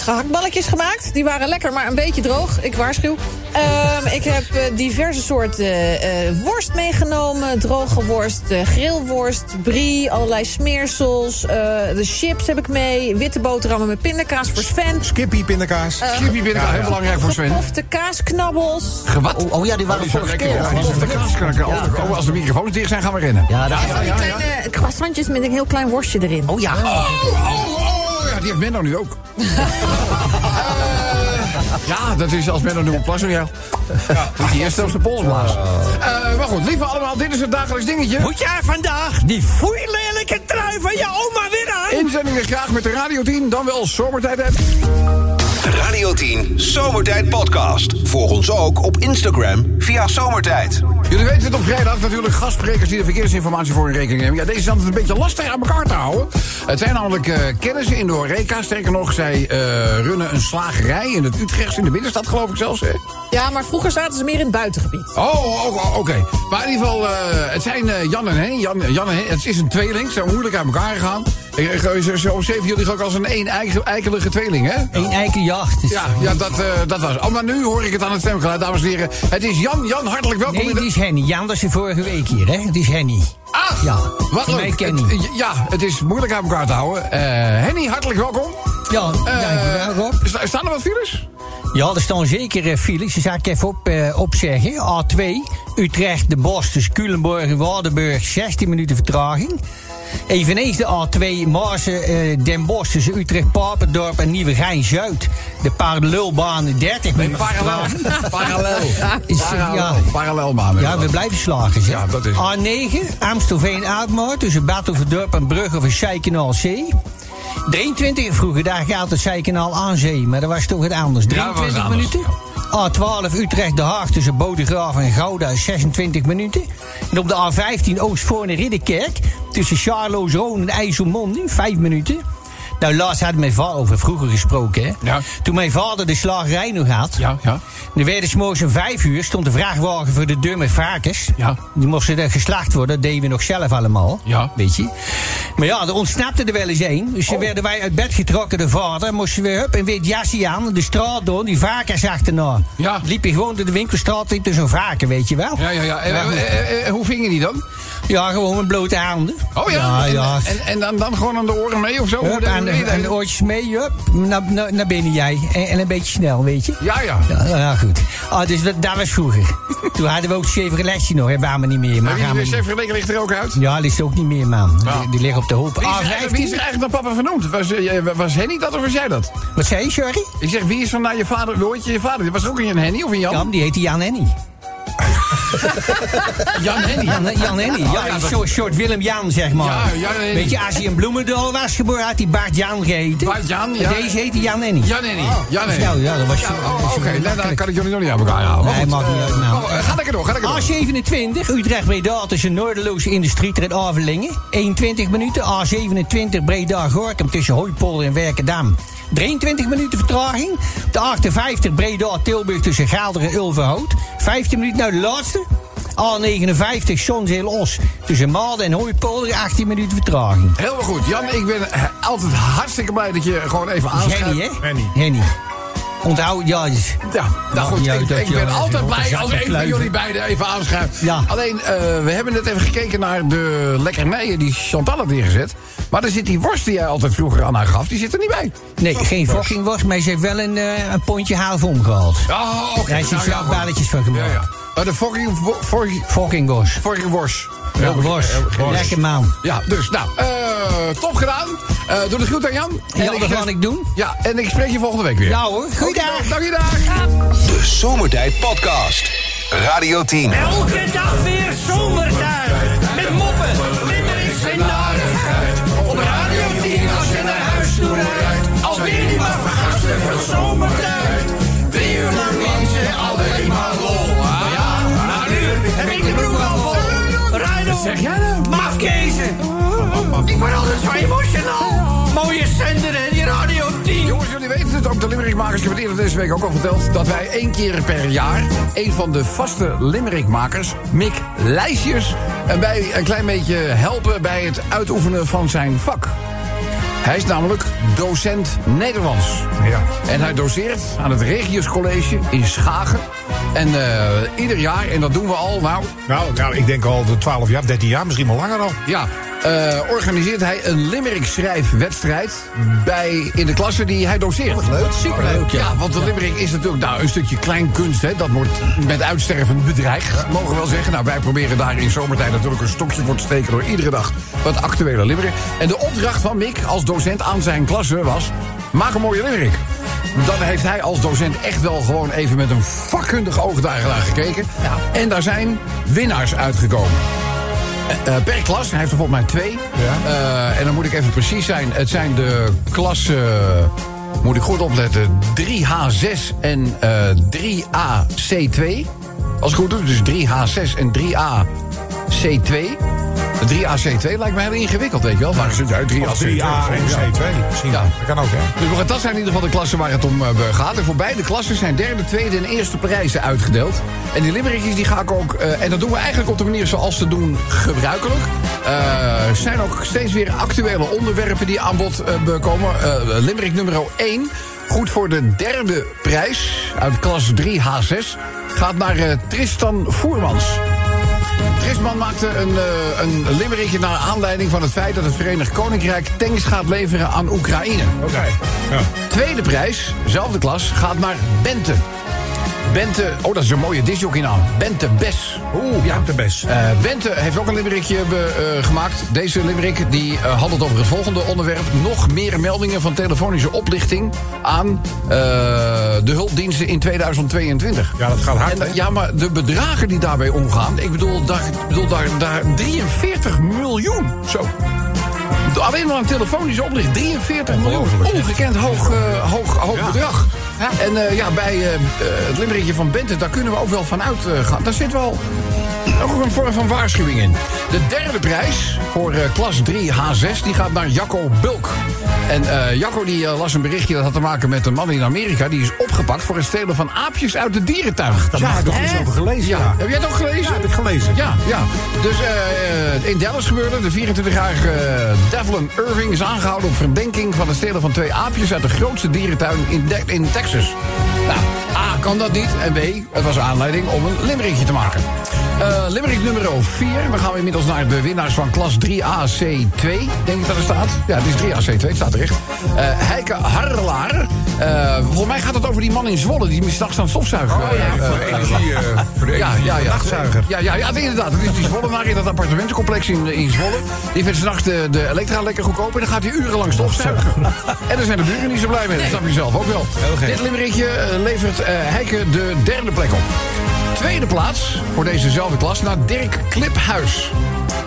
gehaktballetjes gemaakt. Die waren lekker, maar een beetje droog. Ik waarschuw. Ehm, ik heb eh, diverse soorten eh, worst meegenomen. Droge worst, eh, grillworst, brie, allerlei smeersels. eh, de chips heb ik mee. Witte boterhammen met pindakaas voor Sven. Skippy pindakaas. Skippy binnen, heel belangrijk voor Sven. Gepofte kaasknabbels. Gewat? Oh, oh ja, die waren Die zijn vorige lekker. keer. Ja, die zijn lekker. Oh, oh, Als de microfoons dicht zijn, gaan we rennen. Ja, dat En van die kleine croissantjes met een heel klein worstje erin. Oh ja. Oh, oh, oh, ja, die heeft Menno nu ook. Ja, dat is als nu een plas ja. Moet je eerst op zijn pols blazen. Eh, maar goed, lieve allemaal, dit is het dagelijks dingetje. Moet jij vandaag die foeilelijke trui van je oma weer aan? Inzendingen graag met de Radio 10, dan wel zomertijd app. Radio 10 Zomertijd Podcast. Volg ons ook op Instagram via Zomertijd. Jullie weten het op vrijdag natuurlijk gastsprekers die de verkeersinformatie voor hun rekening nemen. Ja, deze is altijd een beetje lastig aan elkaar te houden. Het zijn namelijk eh, kennissen in de Horeca. Sterker nog, zij eh, runnen een slagerij in het Utrechts in de binnenstad, geloof ik zelfs. Hè? Ja, maar vroeger zaten ze meer in het buitengebied. Oh, oh, oh, oké. Maar in ieder geval, eh, het zijn eh, Jan en Henny. Jan, Jan en Henny. Het is een tweeling. Ze zijn moeilijk uit elkaar gegaan. Zo- zo zeven jullie ook als een een eikelige tweeling, hè? Eén eiken jacht. is- Ja, ja dat, eh, dat was. Oh, maar nu hoor ik het aan het stemgeluid, dames en heren. Het is Jan. Jan, hartelijk welkom. Nee, het is Henny. Jan, is de vorige week hier, hè? Het is Henny. Ah, Ja, wat leuk. Het- ja, het is moeilijk uit elkaar te houden. Eh, Henny, hartelijk welkom. Ja, Eh, dankjewel, Rob. sta- staan er wat files? Ja, er staan zeker uh, files. Die zal ik even op, eh, opzeggen. A2, Utrecht, De Bosch, tussen Culemborg en Waardenburg, 16 minuten vertraging. Eveneens de A2 Marsen, eh, Den Bosch tussen Utrecht, Papendorp en Nieuwegein-Zuid. De parallelbaan 30 minuten Parallel. Parallel. Is, eh, Parallel. ja. Parallelbaan. Ja, we blijven slagen. Ja, dat is- A9, Amstelveen-Aardmoor, tussen Batuverdorp en Brugge van Zijkenaal C. 23, vroeger daar gaat het Zijkenaal aan zee, maar dat was toch wat anders. Ja, dat was 23 anders. minuten. A12 Utrecht-De Haag tussen Bodegraaf en Gouda, 26 minuten. En op de A15 Oostvoorne Ridderkerk tussen Charloes-Roon en IJsselmonde, 5 minuten. Nou, laatst had mijn vader over vroeger gesproken, hè? Ja. Toen mijn vader de slagerij nog had. Ja, ja. Er werden 's morgens om vijf uur stond de vrachtwagen voor de deur met varkens. Ja. Die moesten er geslacht worden, dat deden we nog zelf allemaal. Ja. Weet je. Maar ja, er ontsnapte er wel eens één. Dus dan werden wij uit bed getrokken, de vader. Moesten we hup, een wit jasje aan, de straat door, die varkens achterna. Ja. Liep je gewoon door de winkelstraat, liep er zo'n varken, weet je wel. Ja, ja, ja. En, eh, eh, eh, hoe vingen die dan? Ja, gewoon met blote handen. Oh ja? Ja, en, ja. En, en dan, dan gewoon aan de oren mee of zo? Hup, de- aan, de, aan de oortjes mee, naar, naar, naar binnen jij. En, en een beetje snel, weet je. Ja, ja. Ja, ja, goed. Ah, dus dat, dat was vroeger. Toen hadden we ook Chevroletje nog, hebben we niet meer. Maar gaan die. Chevrolet ligt er ook uit? Ja, die is ook niet meer, man. Ja. Die, die liggen op de hoop. Wie is, er wie is er A15. eigenlijk naar papa vernoemd? Was, eh, was Henny dat of was jij dat? Wat zei je, sorry? Ik zeg, wie is van naar je vader? Je je vader? Was er ook een Henny of een Jan? Jan, die heette Jan Henny. Jan Henny. Jan, Jan Henny. Ja, ja, een dat- soort, soort Willem Jan, zeg maar. Ja, Jan. Weet je, als hij in Bloemendaal was geboren, had hij Bart Jan geheten. Bart Jan, ja. Deze heette Jan Henny. Jan Henny. Jan Henny. Ja, ja, dat was oh, Oké, nee, dan kan ik jullie nog niet aan elkaar halen. Nee, mag niet eh, uit, nou. oh, eh, Ga lekker door, ga lekker door. A27, Utrecht Breda tussen Noorderloos Industrie en Avelingen. 21 minuten. A27 Breda Gorkum tussen Hooipolder en Werkendam. 23 minuten vertraging. De 58 Breda Tilburg tussen Gaalder en Ulverhout. 15 minuten naar de laatste. A59 Zonzeel Os tussen Maalden en Hooipolder. 18 minuten vertraging. Helemaal goed. Jan, ik ben altijd hartstikke blij dat je gewoon even aanschuift. Henny, hè? Henny. Henny. Onthoud, ja. Ja, nou goed, Ja, ik, ik ben altijd blij als een van jullie beiden even aanschuift. Ja. Alleen, eh, we hebben net even gekeken naar de lekkernijen die Chantal had neergezet. Maar er zit die worst die jij altijd vroeger aan haar gaf, die zit er niet bij. Nee, geen fucking worst, maar ze heeft wel een, eh, een pondje halfom gehad. Oh, oké. Daar is Nou, balletjes van Ja, gemaakt. ja. Maar de fucking, fucking, Fucking worst. fucking worst. Ja. Heel goed. Lekker man. Ja, dus nou, eh, top gedaan. Eh doe het goed aan Jan. Ja, ik dat ga ik doen. Ja, en ik spreek je volgende week weer. Ja hoor, goeiedag. Dank je dag. De Zomertijd Podcast. Radio 10. Elke dag weer zomertijd. Zeg jij nou? Mafkezen. Ik word altijd zo emotional. Mooie zender hè, die Radio 10. Jongens, jullie weten het ook, de Limerickmakers. Ik heb het eerder deze week ook al verteld. Dat wij één keer per jaar een van de vaste Limerickmakers, Mick Lijsjes, en bij een klein beetje helpen bij het uitoefenen van zijn vak. Hij is namelijk docent Nederlands. Ja. En hij doseert aan het Regius College in Schagen. En eh, ieder jaar, en dat doen we al, nou, Nou, nou, ik denk al de 12 jaar, 13 jaar, misschien wel langer al. ja, eh, organiseert hij een limerick schrijfwedstrijd bij in de klasse die hij doseert. leuk, superleuk. Ja, want de limerick is natuurlijk nou, een stukje kleinkunst. Hè. Dat wordt met uitsterven bedreigd, mogen we wel zeggen. Nou, wij proberen daar in zomertijd natuurlijk een stokje voor te steken... door iedere dag wat actuele limerick. En de opdracht van Mick als docent aan zijn klasse was... maak een mooie limerick. Dan heeft hij als docent echt wel gewoon even met een vakkundig oog daar gekeken. En daar zijn winnaars uitgekomen. Eh, per klas, hij heeft er volgens mij twee. Eh, en dan moet ik even precies zijn. Het zijn de klassen, moet ik goed opletten, 3H6 en eh 3AC2. Als ik goed doe, dus 3H6 en 3AC2. De 3AC2 lijkt me heel ingewikkeld, weet je wel. Maar ze uit 3AC2. Of 3A en C2. Misschien. Ja. Dat kan ook, hè? Dus maar dat zijn in ieder geval de klassen waar het om eh, gaat. En voor beide klassen zijn derde, tweede en eerste prijzen uitgedeeld. En die limerickjes die ga ik ook... eh, en dat doen we eigenlijk op de manier zoals te doen gebruikelijk. Er zijn ook steeds weer actuele onderwerpen die aan bod eh, komen. Eh limerick nummer 1, goed voor de derde prijs uit klas 3H6... gaat naar eh, Tristan Voermans. Trisman maakte een, eh, een limmerikje naar aanleiding van het feit dat het Verenigd Koninkrijk tanks gaat leveren aan Oekraïne. Oké. Ja. Tweede prijs, zelfde klas, gaat naar Bente. Bente, oh dat is een mooie disjockeynaam. Bente Bes. Oeh, ja, de best. Eh, Bente heeft ook een limmerikje eh, gemaakt. Deze limmerik die eh, handelt over het volgende onderwerp. Nog meer meldingen van telefonische oplichting aan de hulpdiensten in 2022. Ja, dat gaat hard, En, ja, maar de bedragen die daarbij omgaan... ik bedoel, daar, ik bedoel daar, daar 43 miljoen. Zo. Alleen maar een telefonische oplicht. 43 miljoen. Ongekend hoog, hoog, hoog Ja. bedrag. En eh, ja, bij eh, eh, het limmerikje van Bente, daar kunnen we ook wel van uitgaan. daar zit wel ook een vorm van waarschuwing in. De derde prijs voor klas 3 H6, die gaat naar Jacco Bulk. En Jacco die las een berichtje dat had te maken met een man in Amerika... die is opgepakt voor het stelen van aapjes uit de dierentuin. Daar mag ik toch iets over gelezen? Ja. Heb jij het ook gelezen? Ja, heb ik gelezen. Ja, ja. Dus in Dallas gebeurde. De 24-jarige eh, Devlin Irving is aangehouden op verdenking van het stelen van twee aapjes uit de grootste dierentuin in, De- in Texas. Nou, A, kan dat niet. En B, het was aanleiding om een limmerikje te maken. Eh limerick nummer 4. Dan gaan we inmiddels naar de winnaars van klas 3AC2. Denk ik dat er staat. Ja, het is 3AC2, het staat terecht. Heike Harrelaar. Eh, volgens mij gaat het over die man in Zwolle... die s'nachts aan het stofzuigen. Oh, ja, eh, voor de energie, voor de ja, energie- ja, ja. nachtzuiger. Ja, ja, ja, inderdaad. Het is die Zwollenaar in dat appartementencomplex in, in Zwolle. Die vindt s'nachts de, de elektra lekker goedkoop... en dan gaat hij urenlang stofzuigen. en daar zijn de buren niet zo blij mee. Dat snap je zelf ook wel. Dit limmerikje eh, levert Heike de derde plek op. Tweede plaats voor dezezelfde klas naar Dirk Kliphuis.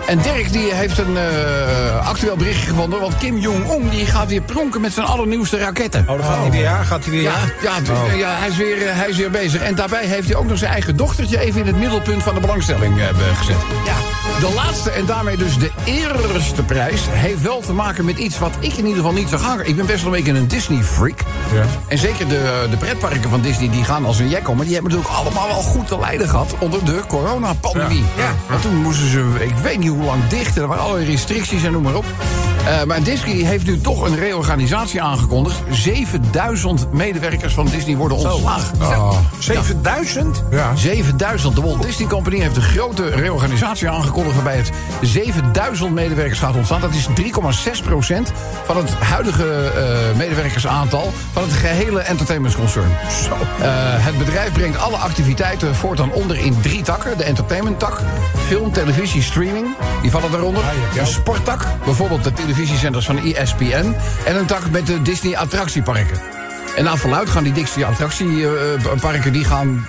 En Dirk die heeft een eh, actueel berichtje gevonden... want Kim Jong-un die gaat weer pronken met zijn allernieuwste raketten. Oh, dan gaat hij weer, ja? Gaat hij weer, Ja, ja, t- ja hij, is weer, eh, hij is weer bezig. En daarbij heeft hij ook nog zijn eigen dochtertje... even in het middelpunt van de belangstelling eh, gezet. Ja. De laatste en daarmee dus de eerste prijs... heeft wel te maken met iets wat ik in ieder geval niet zag hangen. Ik ben best wel een beetje een Disney-freak. Ja. En zeker de, de pretparken van Disney die gaan als een jekko... maar die hebben natuurlijk allemaal wel goed te lijden gehad... onder de coronapandemie. Ja, ja. Want toen moesten ze, ik weet niet hoe lang dicht... er waren allerlei restricties en noem maar op. Eh, maar Disney heeft nu toch een reorganisatie aangekondigd. 7000 medewerkers van Disney worden ontslagen. Oh. 7000? Ja. 7000. De Walt Disney Company heeft een grote reorganisatie aangekondigd... waarbij het 7000 medewerkers gaat ontstaan. Dat is 3,6 procent van het huidige eh, medewerkersaantal... van het gehele entertainmentsconcern. Zo. Eh, het bedrijf brengt alle activiteiten voortaan onder in drie takken. De entertainment-tak, film, televisie, streaming. Die vallen daaronder. Een sporttak, bijvoorbeeld de televisiezenders van ESPN. En een tak met de Disney attractieparken. En naar verluid gaan die Disney attractieparken... die gaan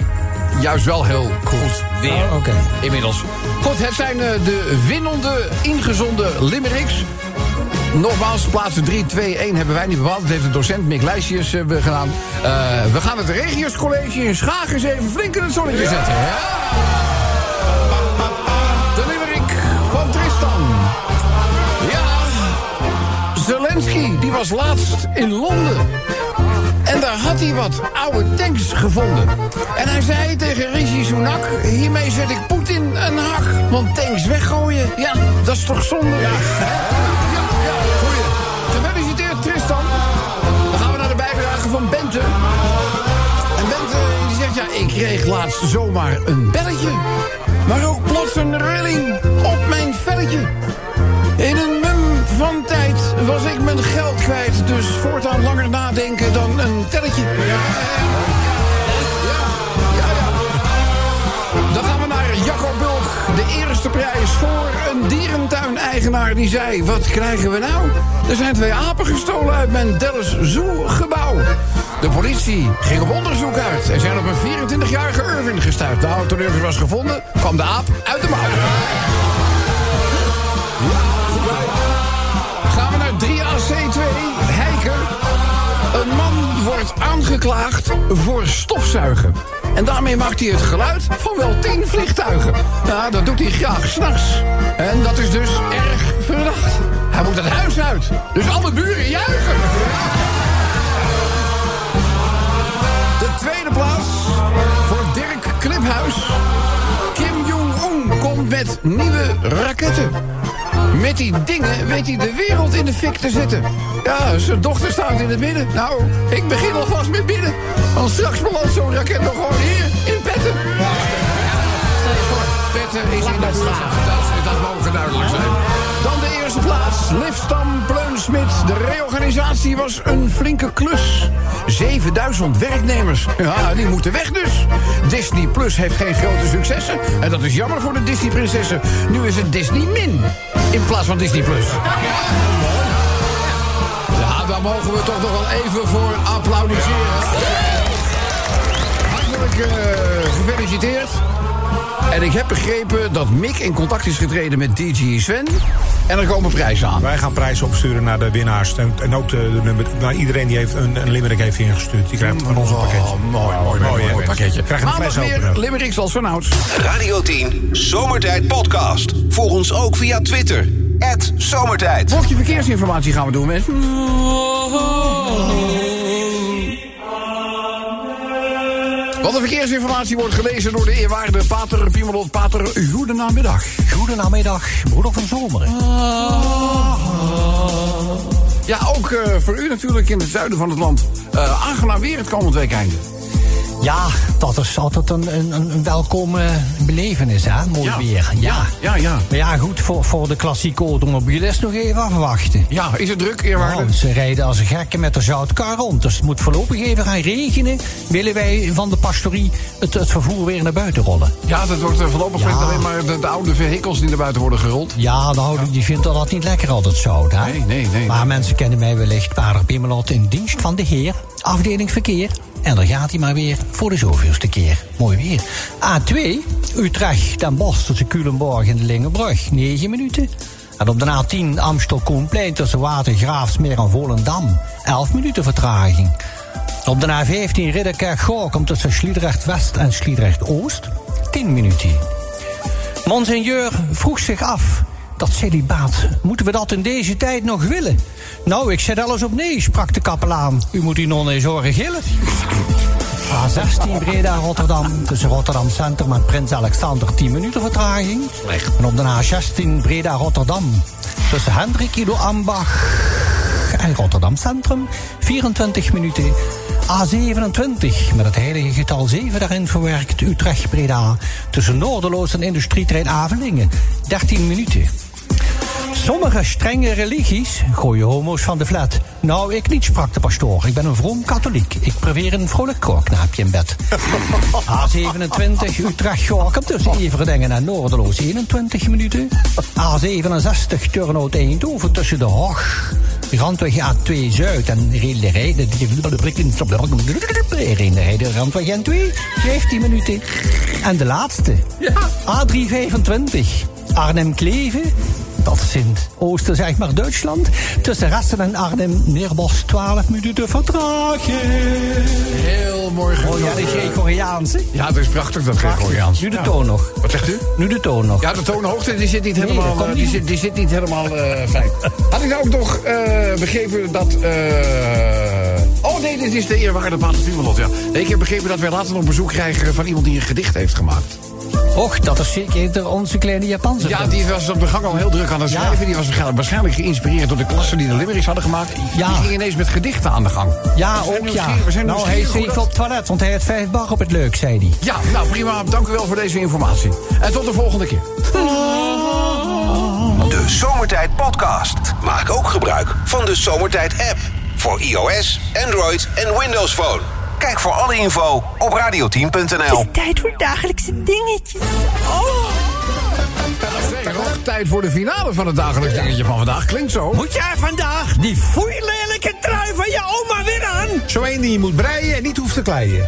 juist wel heel goed weer. Oh. Inmiddels. Goed, het zijn eh, de winnende, ingezonde limericks. Nogmaals, plaatsen 3, 2, 1 hebben wij niet bepaald. Dat heeft de docent Mick Lijstjes eh, gedaan. Eh, we gaan het Regiuscollege in Schagen eens even flink in het zonnetje zetten. Ja. Die was laatst in Londen. En daar had hij wat oude tanks gevonden. En hij zei tegen Rishi Sunak... hiermee zet ik Poetin een hak. Want tanks weggooien, ja, dat is toch zonde? Ja, ja, ja goeie. Gefeliciteerd, Tristan. Dan gaan we naar de bijdrage van Bente. En Bente die zegt, ja, ik kreeg laatst zomaar een belletje. Maar ook plots een rilling op mijn velletje. In een mum van tijd was ik mijn geld kwijt. Dus voortaan langer nadenken dan een telletje. Ja, ja, ja. Dan gaan we naar Jacco Bulk. De eerste prijs voor een dierentuin-eigenaar die zei... Wat krijgen we nou? Er zijn twee apen gestolen uit mijn Dallas Zoo-gebouw. De politie ging op onderzoek uit. En zijn op een 24-jarige Irvin gestuurd. Toen Irvin was gevonden, kwam de aap uit de mouw. Aangeklaagd voor stofzuigen. En daarmee maakt hij het geluid van wel tien vliegtuigen. Ja, dat doet hij graag s'nachts. En dat is dus erg verdacht. Hij moet het huis uit. Dus alle buren juichen. De tweede plaats voor Dirk Kliphuis. Kim Jong-un komt met nieuwe raketten. Met die dingen weet hij de wereld in de fik te zetten. Ja, zijn dochter staat in het midden. Nou, ik begin alvast met binnen. Want straks belandt zo'n raket nog gewoon hier in Petten. Stel je voor, Petten is in de dat mogen duidelijk zijn. Dan de eerste plaats. Lifstam De reorganisatie was een flinke klus. 7000 werknemers. Ja, die moeten weg dus. Disney Plus heeft geen grote successen. En dat is jammer voor de Disney-prinsessen. Nu is het Disney Min. In plaats van Disney Plus. Ja, daar mogen we toch nog wel even voor applaudisseren. Hartelijk eh, gefeliciteerd. En ik heb begrepen dat Mick in contact is getreden met DJ Sven. En er komen prijzen aan. Wij gaan prijzen opsturen naar de winnaars. En, en ook de, de nummer. Maar iedereen die heeft een, een limerick heeft ingestuurd. Die krijgt van ons een pakketje. Oh, mooi, mooi, mooi, mooi pakketje. Krijg een fles weer. Limericks als vanouds. Radio 10 Zomertijd Podcast. Volg ons ook via Twitter. Zomertijd. Blokje verkeersinformatie gaan we doen, mensen. Want de verkeersinformatie wordt gelezen door de eerwaarde Pater Piemelot. Pater, goedenamiddag. Goedenamiddag, broeder van Zomeren. Ja, ook eh, voor u natuurlijk in het zuiden van het land. Eh, aangenaam weer het komend weekende. Ja, dat is altijd een, een, een welkome belevenis, hè? Mooi Ja. weer. Ja. Ja, ja. Maar ja, goed, voor, voor de klassieke automobilist nog even afwachten. Ja, is het druk, eerwaarde? Nou, ze rijden als een gekke met de zoutkar rond. Dus het moet voorlopig even gaan regenen. Willen wij van de pastorie het, het vervoer weer naar buiten rollen? Ja, dat wordt eh, voorlopig Ja. alleen maar de, de oude vehikels die naar buiten worden gerold. Ja, nou, die vindt dat niet lekker altijd zout, hè? Nee, nee, nee. Maar mensen kennen mij wellicht, Pater Pimmelot, in dienst van de Heer, afdeling verkeer. En daar gaat hij maar weer voor de zoveelste keer. Mooi weer. A2, Utrecht, Den Bosch tussen Culemborg en de Lingenbrug, 9 minuten. En op de A10 Amstel Koenplein tussen Watergraafsmeer en Volendam, 11 minuten vertraging. Op de A15 Ridderkerk Gorkum tussen Sliedrecht West en Sliedrecht Oost, 10 minuten. Monseigneur vroeg zich af. Dat celibaat, moeten we dat in deze tijd nog willen? Nou, ik zet alles op nee, sprak de kapelaan. U moet die non eens horen gillen. A16 Breda Rotterdam. Tussen Rotterdam Centrum en Prins Alexander 10 minuten vertraging. En op de A16 Breda Rotterdam. Tussen Hendrik Ido Ambach en Rotterdam Centrum 24 minuten. A27 met het heilige getal 7 daarin verwerkt Utrecht Breda. Tussen Noorderloos en Industrietrein Avelingen 13 minuten. Sommige strenge religies gooien homo's van de flat. Nou, ik niet, sprak de pastoor. Ik ben een vroom katholiek. Ik probeer een vrolijk koorknaapje in bed. A27 Utrecht Gorkum tussen Everdingen en Noorderloos 21 minuten. A67 Turnhout Eindhoven tussen de Hoog. Randweg A2 Zuid en Rederijde. Rederijde Randweg N2 15 minuten. En de laatste. A325 Arnhem Kleven. Dat is in het oosten, zeg maar, Duitsland. Tussen Ressen en Arnhem, Neerbos, 12 minuten vertraging. Heel mooi Oh ja, dat is Gregoriaanse. Ja, het is prachtig dat Gregoriaans. Nu de toon nog. Wat zegt u? Nu de toon nog. Ja, de toonhoogte die zit niet Nee, helemaal, dat komt eh, niet die zit, die zit niet helemaal eh, fijn. Had ik nou ook nog eh, begrepen dat... eh, Oh nee, dit is de eerwaarde Pater Piemelot, ja. Ik heb begrepen dat wij later nog bezoek krijgen van iemand die een gedicht heeft gemaakt. Och, dat is zeker onze kleine Japanse. Ja, die was op de gang al heel druk aan het Ja. schrijven. Die was waarschijnlijk- waarschijnlijk geïnspireerd door de klassen die de limericks hadden gemaakt. Ja. Die ging ineens met gedichten aan de gang. Ja, We zijn ook ja. We zijn Nou, hij dat- op het toilet, want hij had vijf bar op het leuk, zei hij. Ja, nou prima. Dank u wel voor deze informatie. En tot de volgende keer. De Zomertijd Podcast. Maak ook gebruik van de Zomertijd app. Voor iOS, Android en Windows Phone. Kijk voor alle info op radio10.nl. Tijd voor dagelijkse dingetjes. Oh. Zeker nog tijd voor de finale van het dagelijks dingetje van vandaag. Klinkt zo. Moet jij vandaag die foeilelijke trui van je oma weer aan? Zo één die je moet breien en niet hoeft te kleien.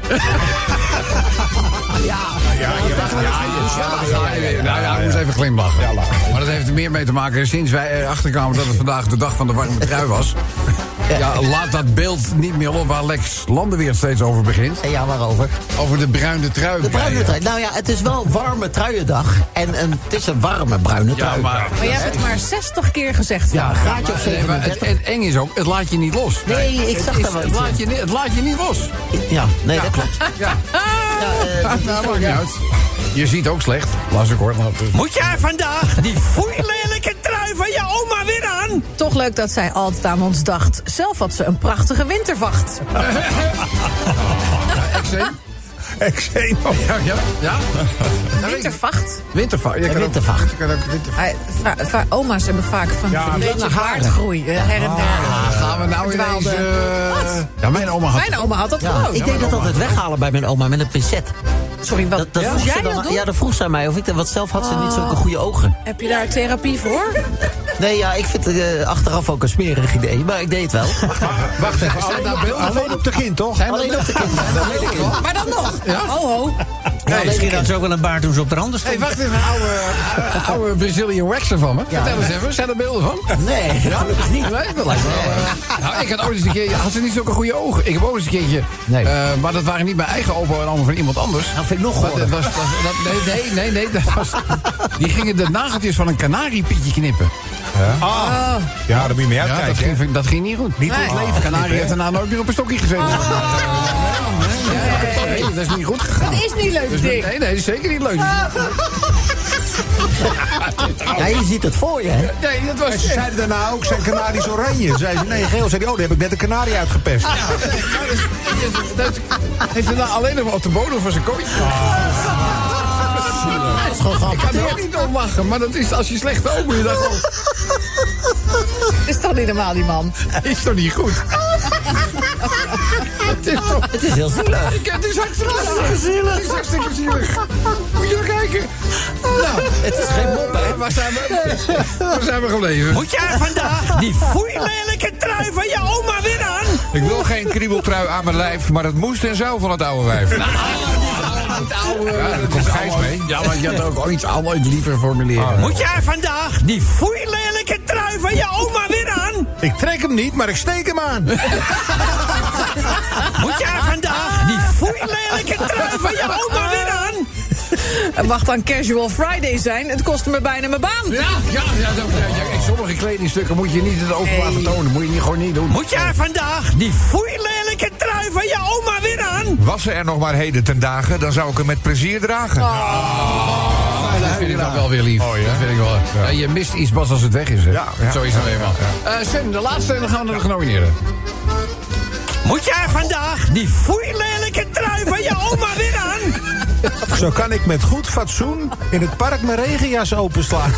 Nou ja, ik moest even glimlachen. Maar dat heeft er meer mee te maken. Sinds wij erachter kwamen dat het vandaag de dag van de warme trui was. Ja, laat dat beeld niet meer op waar Lex Landenweer steeds over begint. En ja, waarover? Over de bruine trui. De bruine trui. Nou ja, het is wel warme truiendag. En een, het is een warme bruine Ja, trui. maar... Maar jij hebt het maar 60 keer gezegd. Ja, een graadje of Nee, maar het, 37. het eng is ook, het laat je niet los. Nee, ik zag daar wel het laat, je, het laat je niet los. Ja, nee, dat klopt. Ja, Ja, eh, dat nou, zo, maakt niet ja. uit. Je ziet ook slecht. Las ik hoor. Moet jij vandaag die foeilelijke trui van je oma weer aan? Toch leuk dat zij altijd aan ons dacht. Zelf had ze een prachtige wintervacht. Exen? Exeno. Ja, ja. ja? Wintervacht. Wintervacht. Je Ja, kan ook- wintervacht. je kan ook wintervacht. Hij- va- va- Oma's hebben vaak van Ja, een beetje lange haren. eh, Her en der. Ah, gaan we nou Verdwaalde- ineens... eh, Wat? Ja, mijn oma had... Mijn oma had dat Ja, gewoon. ik deed dat altijd weghalen bij mijn oma met een pincet. Sorry, wat Dat, dat ja? vroeg jij ze dat dan, doen? ja, dat vroeg ze aan mij. Of ik, dat- want zelf had ze niet zulke goede ogen. Heb je daar therapie voor? Nee, ja, ik vind het eh, achteraf ook een smerig idee. Maar ik deed het wel. Wacht even, Alleen van? op de kind, toch? Alleen op de wel. Maar dan nog. Ho, ho. Ja, misschien had ze ook wel een baard toen ze op de randen stond. wacht even, een oude, eh, oude Brazilian waxer van me. Vertel eens even, zijn er beelden van? Nee, gelukkig niet. Nee, dat lijkt me wel. eh, nou, ik had ooit eens een keer, had ze niet zulke goede ogen. Ik heb ook eens een keertje, Nee. eh, maar dat waren niet mijn eigen opa en allemaal van iemand anders. Nou, vind ik nog dat hoor. dat, dat- nee, nee, nee, nee, dat was, die gingen de nageltjes van een kanariepietje knippen. Ah. Ja, daar moet je mee Ja, dat, uitkijken. ging, dat ging niet goed. Niet Nee. Een leven. kanarie heeft daarna nooit meer op een stokje gezeten. Nee, nee, dat is niet goed gegaan. Dat is niet leuk, Dus, Dick. nee, nee, dat is zeker niet leuk. Ja, je ziet het voor je, hè? Nee, dat was... Ze zeiden daarna ook, zijn kanarisch oranje. Zei ze, nee, geel. Zei die, oh, daar heb ik net een kanarie uitgepest. Ja, dat, dat, heeft hij nou alleen nog op de bodem van zijn kooitje. Dat is gewoon Ik kan er ook niet om lachen, maar dat is als je slecht oog moet je dan gewoon... Is toch niet normaal, die man? is toch niet goed? het is toch... Het is heel zielig. Ik- Het is hartstikke zielig. Het is hartstikke zielig. Moet je kijken. Nou, Het is geen mop, hè? waar zijn we? Waar zijn we gebleven? Moet jij vandaag die foeilelijke trui van je oma weer aan? Ik wil geen kriebeltrui aan mijn lijf, maar het moest en zou van het oude wijf. Het oude... Ja, daar komt Gijs mee. Ja, maar je had ook ooit ooit liever formuleren. Moet jij vandaag die foeilelijke trui van je oma weer aan? Ik trek hem niet, maar ik steek hem aan. Moet jij vandaag die foeilelijke trui van je oma weer aan? Het mag dan Casual Friday zijn. Het kostte me bijna mijn baan. Ja, ja, ja, dat, ja, sommige kledingstukken moet je niet in het openbaar Nee. vertonen. Moet je niet, gewoon niet doen. Moet jij vandaag die foeilelijke trui van je oma weer aan? Was ze er nog maar heden ten dagen, dan zou ik hem met plezier dragen. Ja, dat vind ik dan wel weer lief. Dat vind ik wel. Ja, je mist iets pas als het weg is. Hè? Ja, ja. Zo is het eenmaal. Eh Sven, de laatste en dan gaan we naar de genomineerden. Moet jij vandaag die foeilelijke trui van je oma weer aan? Zo kan ik met goed fatsoen in het park mijn regenjas openslaan.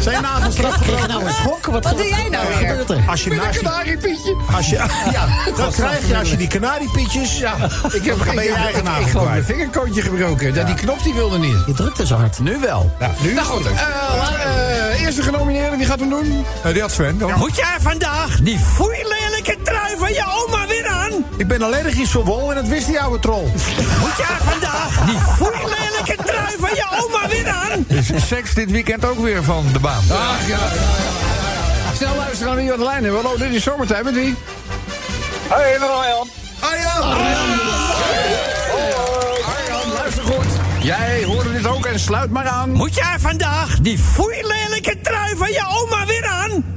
Zijn nagels eraf Kreeg je nou een schok? Wat, Wat doe jij nou wat weer? gebeurt er? Als je Met een naast kanariepietje. als je, ja, dat krijg je als je die kanariepietjes... Ja, ik heb geen je ik, eigen ik, nagel ik kwijt. mijn vingerkootje gebroken. Dat Die knop die wilde niet. Je drukte zo hard. Nu wel. Ja, nu Nou goed, eh, eh, eerste genomineerde, wie gaat hem doen? Eh, die had Sven. dan. Moet jij vandaag die foeilelijke trui van je oma weer aan? Ik ben allergisch voor wol en dat wist die oude troll. Moet jij vandaag die foeilelijke trui van je oma weer aan? Is seks dit weekend ook weer van de baan? Ach, ja, ja, ja, ja. Snel luisteren naar wie wat de lijn hebben. Hallo, dit is zomertijd met wie? Hey, met Arjan. Arjan! Arjan, luister goed. Jij hoorde dit ook en sluit maar aan. Moet jij vandaag die foeilelijke trui van je oma weer aan?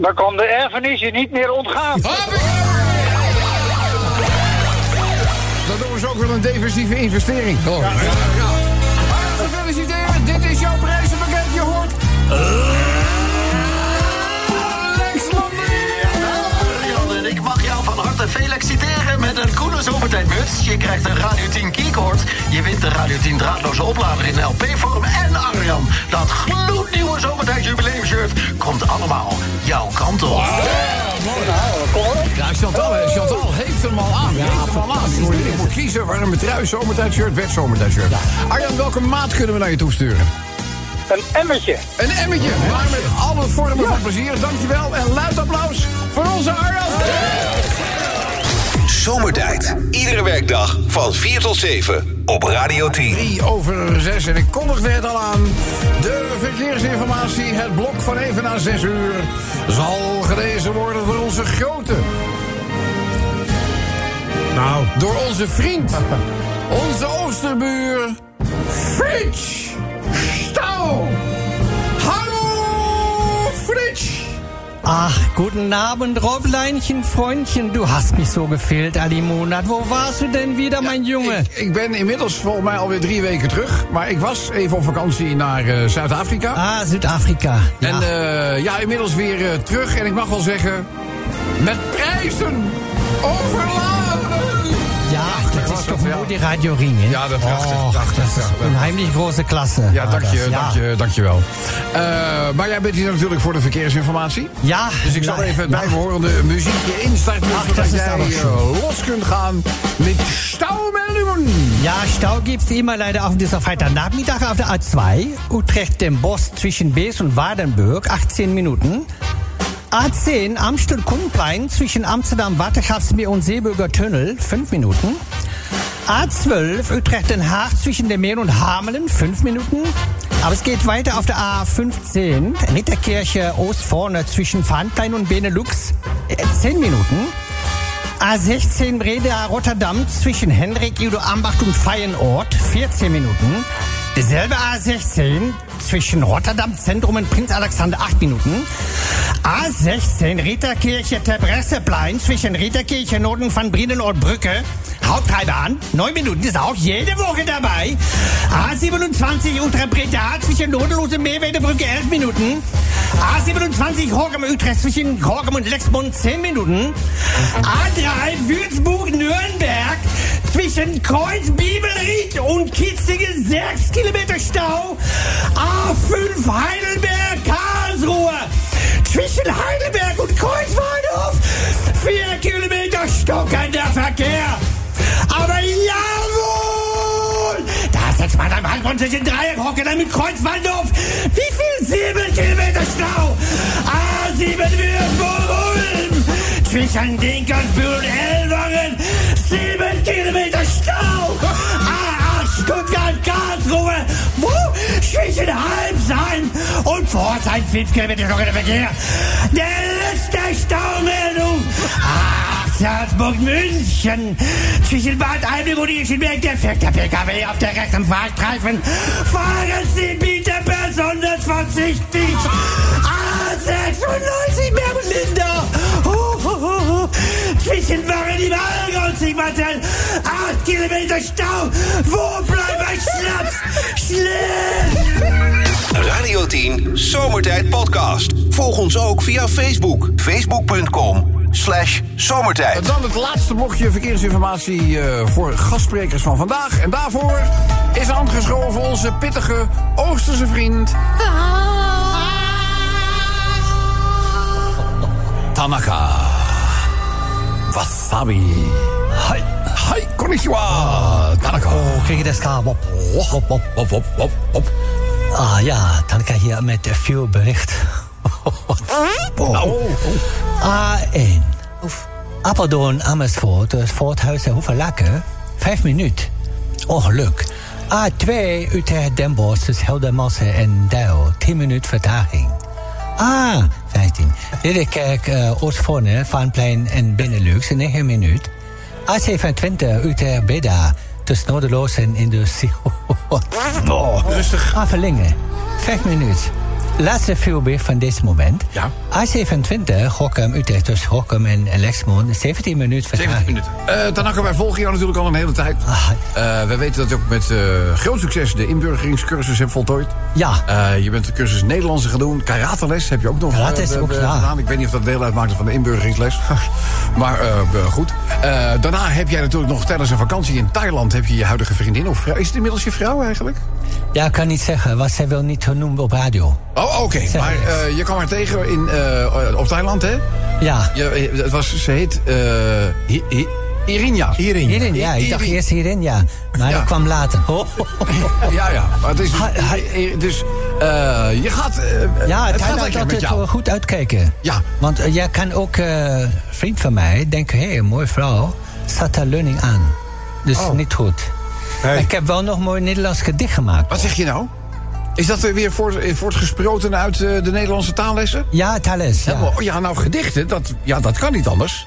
Dan kan de erfenis je niet meer ontgaan. Dat doen we ook wel een defensieve investering. Oh. Ja. Je krijgt een Radio 10 keycord. Je wint een Radio 10 draadloze oplader in LP-vorm. En Arjan, dat gloednieuwe zomertijd jubileumshirt komt allemaal jouw kant op. Ja, Chantal, Chantal heeft hem al aan. heeft hem al aan. Je moet, je moet kiezen, warme trui, zomertijdshirt, wet zomertijdshirt. Arjan, welke maat kunnen we naar je toesturen? Een emmertje. Een emmetje, maar met alle vormen van plezier. Dankjewel en luid applaus voor onze Arjan. Zomertijd. Iedere werkdag van 4 tot 7 op Radio 10. 3 over 6 en ik kondigde het al aan. De verkeersinformatie, het blok van even na 6 uur... zal gelezen worden door onze grote... Nou, Door onze vriend, onze oosterbuur... Frits Stouw. Ach, guten Abend, Robleinchen, Freundchen. Du hast mich so gefehlt, Ali Monat. Wo warst du denn wieder, mein Junge? Ik, ik ben inmiddels volgens mij alweer drie weken terug. Maar ik was even op vakantie naar eh, Zuid-Afrika. Ah, Südafrika. Ja. En eh, ja, inmiddels weer eh, terug. En ik mag wel zeggen, met prijzen overladen. Ja, ja. is toch ja. mooi, die Radio Ring, hè? Ja, dat dacht ik, Och, dacht ik, dat is ik. Unheimlich große klasse. Ja, dank je, Ja. dank je, dank je wel. Eh, maar jij bent hier natuurlijk voor de verkeersinformatie. Ja. Dus ik zal ja, even het ja. bijbehorende muziekje instarten... Ach, zodat jij eh, los kunt gaan met staumeldingen. Ja, Stau gibt's immer leider auf dieser Freitagnachmittag auf der A2. Utrecht den Boss zwischen Bees und Wadenburg, 18 Minuten. A10 Amstel-Kumplein zwischen Amsterdam, Watergraafsmeer und Seeburger Tunnel, 5 Minuten. A12 Utrecht-Den Haag zwischen dem Meer und Hamelen, 5 Minuten. Aber es geht weiter auf der A15 Ritterkirche Ostvorne zwischen Pfandlein und Benelux, äh, 10 Minuten. A16 Breda Rotterdam zwischen Hendrik, Udo Ambacht und Feienort, 14 Minuten. Derselbe A16 zwischen Rotterdam Zentrum und Prinz Alexander, 8 Minuten. A16 Ritterkirche Tebresseplein zwischen Ritterkirche Norden von Brienenoord Brücke. Hauptteilbahn, 9 Minuten ist auch jede Woche dabei. A27 Utrecht Breda zwischen Nodelose Meerwedebrücke 11 Minuten. A27 Horgem Utrecht zwischen Horgem und Lexmond 10 Minuten. A3 Würzburg Nürnberg zwischen Kreuz Bibelried und Kitzige 6 Kilometer Stau. A5 Heidelberg Karlsruhe zwischen Heidelberg und Kreuzwaldhof 4 Kilometer stockender Verkehr. Am Halbgrund zwischen Dreieck, Hockenheim mit Kreuzwaldhof. Wie viel? Sieben Kilometer Stau. A7 Würzburg-Ulm. Zwischen Dinkersbühl und Elwangen. Sieben Kilometer Stau. A8 Stuttgart-Karlsruhe. Wo? Zwischen Halbsheim und Pforzheim. Fünf Kilometer stockender Verkehr. Der letzte Staumeldung. A8 Salzburg, München. Zwischen Bad Aibling und der fährt PKW auf der rechten Fahrstreifen. Fahren Sie bitte besonders vorsichtig. A96 Berlin-Lindau. Oh, oh, oh, oh. Zwischen Waren die Malga und Sigmarzell. Acht Kilometer Stau. Wo bleibt mein Schnaps? Schnell! Radio 10 Zomertijd Podcast. Volg ons ook via Facebook. Facebook.com slash zomertijd. En dan het laatste blokje verkeersinformatie eh, voor gastsprekers van vandaag. En daarvoor is aangeschoven onze pittige Oosterse vriend... Tanaka. Wasabi. Hi. Hi, konnichiwa. Tanaka. Oh? Wop, wop, wop, Wop, wop, wop, wop. Ah ja, Tanka hier met veel bericht. Oh. A1. Apeldoorn, Amersfoort, het Voorthuis en Hoevelaken. Vijf minuten. Ongeluk. A2, Utrecht, Den Bosch, dus Heldermassen en Duil. 10 minuten vertraging. A15, Ridderkerk, uh, Oostvoorne, Vaanplein en Benelux, 9 minuten. A27, Utrecht, Breda, tussen Noorderloos en Industrie. oh, Rustig. Avelingen, 5 minuten. Laatste voorbeeld van dit moment. Ja. A27, Gokkum, Utrecht, tussen Gokkum en Lexmond, 17 minuten 17 vertraging. minuten. Eh Tanaka, wij volgen jou natuurlijk al een hele tijd. Ah, Eh, wij weten dat je ook met eh, groot succes de inburgeringscursus hebt voltooid. ja, je bent de cursus Nederlandse gaan doen. Karateles heb je ook nog Karate is eh, ook, ja. gedaan. Ik weet niet of dat deel uitmaakte van de inburgeringsles. maar goed. Daarna heb jij natuurlijk nog tijdens een vakantie in Thailand... heb je je huidige vriendin of vrouw. Is het inmiddels je vrouw eigenlijk? Ja, ik kan niet zeggen, want zij wil niet genoemd op radio. Oh, oké. Maar eh, je kwam haar tegen in, eh, op Thailand, hè? Ja, Je, eh, het was, ze heet eh Hi- Hi- Irinja. Hierin. hierin, ja, ik dacht eerst hierin, ja. Maar Ja. dat kwam later. Oh. Ja, ja. Maar het is dus... Hi- dus eh, je gaat... Ja, het het gaat met jou. goed uitkijken. Ja. Want jij kan ook, eh, vriend van mij, denken, hé, een mooie vrouw, staat daar leuning aan. Dus Oh. niet goed. Hey. Ik heb wel nog mooi Nederlands gedicht gemaakt. Wat zeg je nou? Is dat er weer voort, eh, voortgesproten uit eh, de Nederlandse taallessen? Ja, Thales. Ja. Ja. maar- ja, nou gedichten, dat, ja, dat kan niet anders.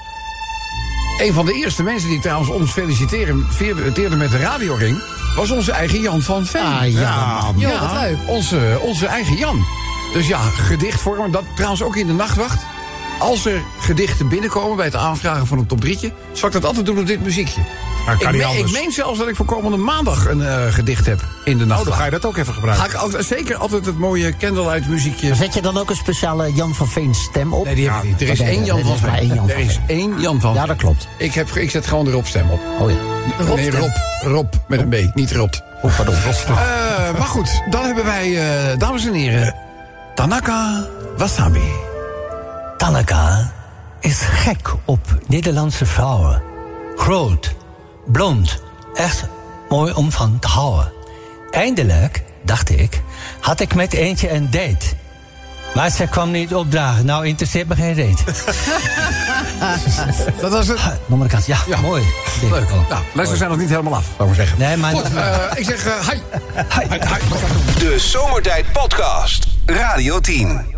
Een van de eerste mensen die trouwens ons feliciteren feliciteerde met de radioring... was onze eigen Jan van Veen. Ah, ja. Wat leuk. Onze, onze eigen Jan. Dus ja, gedichtvormen, dat trouwens ook in de nachtwacht. Als er gedichten binnenkomen bij het aanvragen van een top drietje... zal ik dat altijd doen op dit muziekje. Maar kan ik, niet ik meen zelfs dat ik voor komende maandag een eh, gedicht heb in de Oh, nachtwacht. dan ga je dat ook even Ga gebruiken. ik altijd, zeker altijd het mooie candlelight muziekje. Zet je dan ook een speciale Jan van Veen stem op? Nee, die heb ik niet. Er is één Jan van Veen. één Jan Er van is één Jan van Ja, dat klopt. Ik, heb, ik zet gewoon erop stem op. Oh ja. Rob nee. Rob. Rob met een B, niet Rot. Oh, pardon. Eh, maar goed, dan hebben wij, eh, dames en heren, Tanaka Wasabi. Tanaka is gek op Nederlandse vrouwen. Groot, blond, echt mooi om van te houden. Eindelijk, dacht ik, had ik met eentje een date. Maar ze kwam niet opdagen. Nou, interesseert me geen reet. Dat was het. Kant, ja, Ja. mooi. Leuk. Nou, lessen zijn nog niet helemaal af, zou ik maar zeggen. Nee, maar... Goed, eh, ik zeg eh, hi. Hi. hi. De Zomertijd Podcast. Radio 10.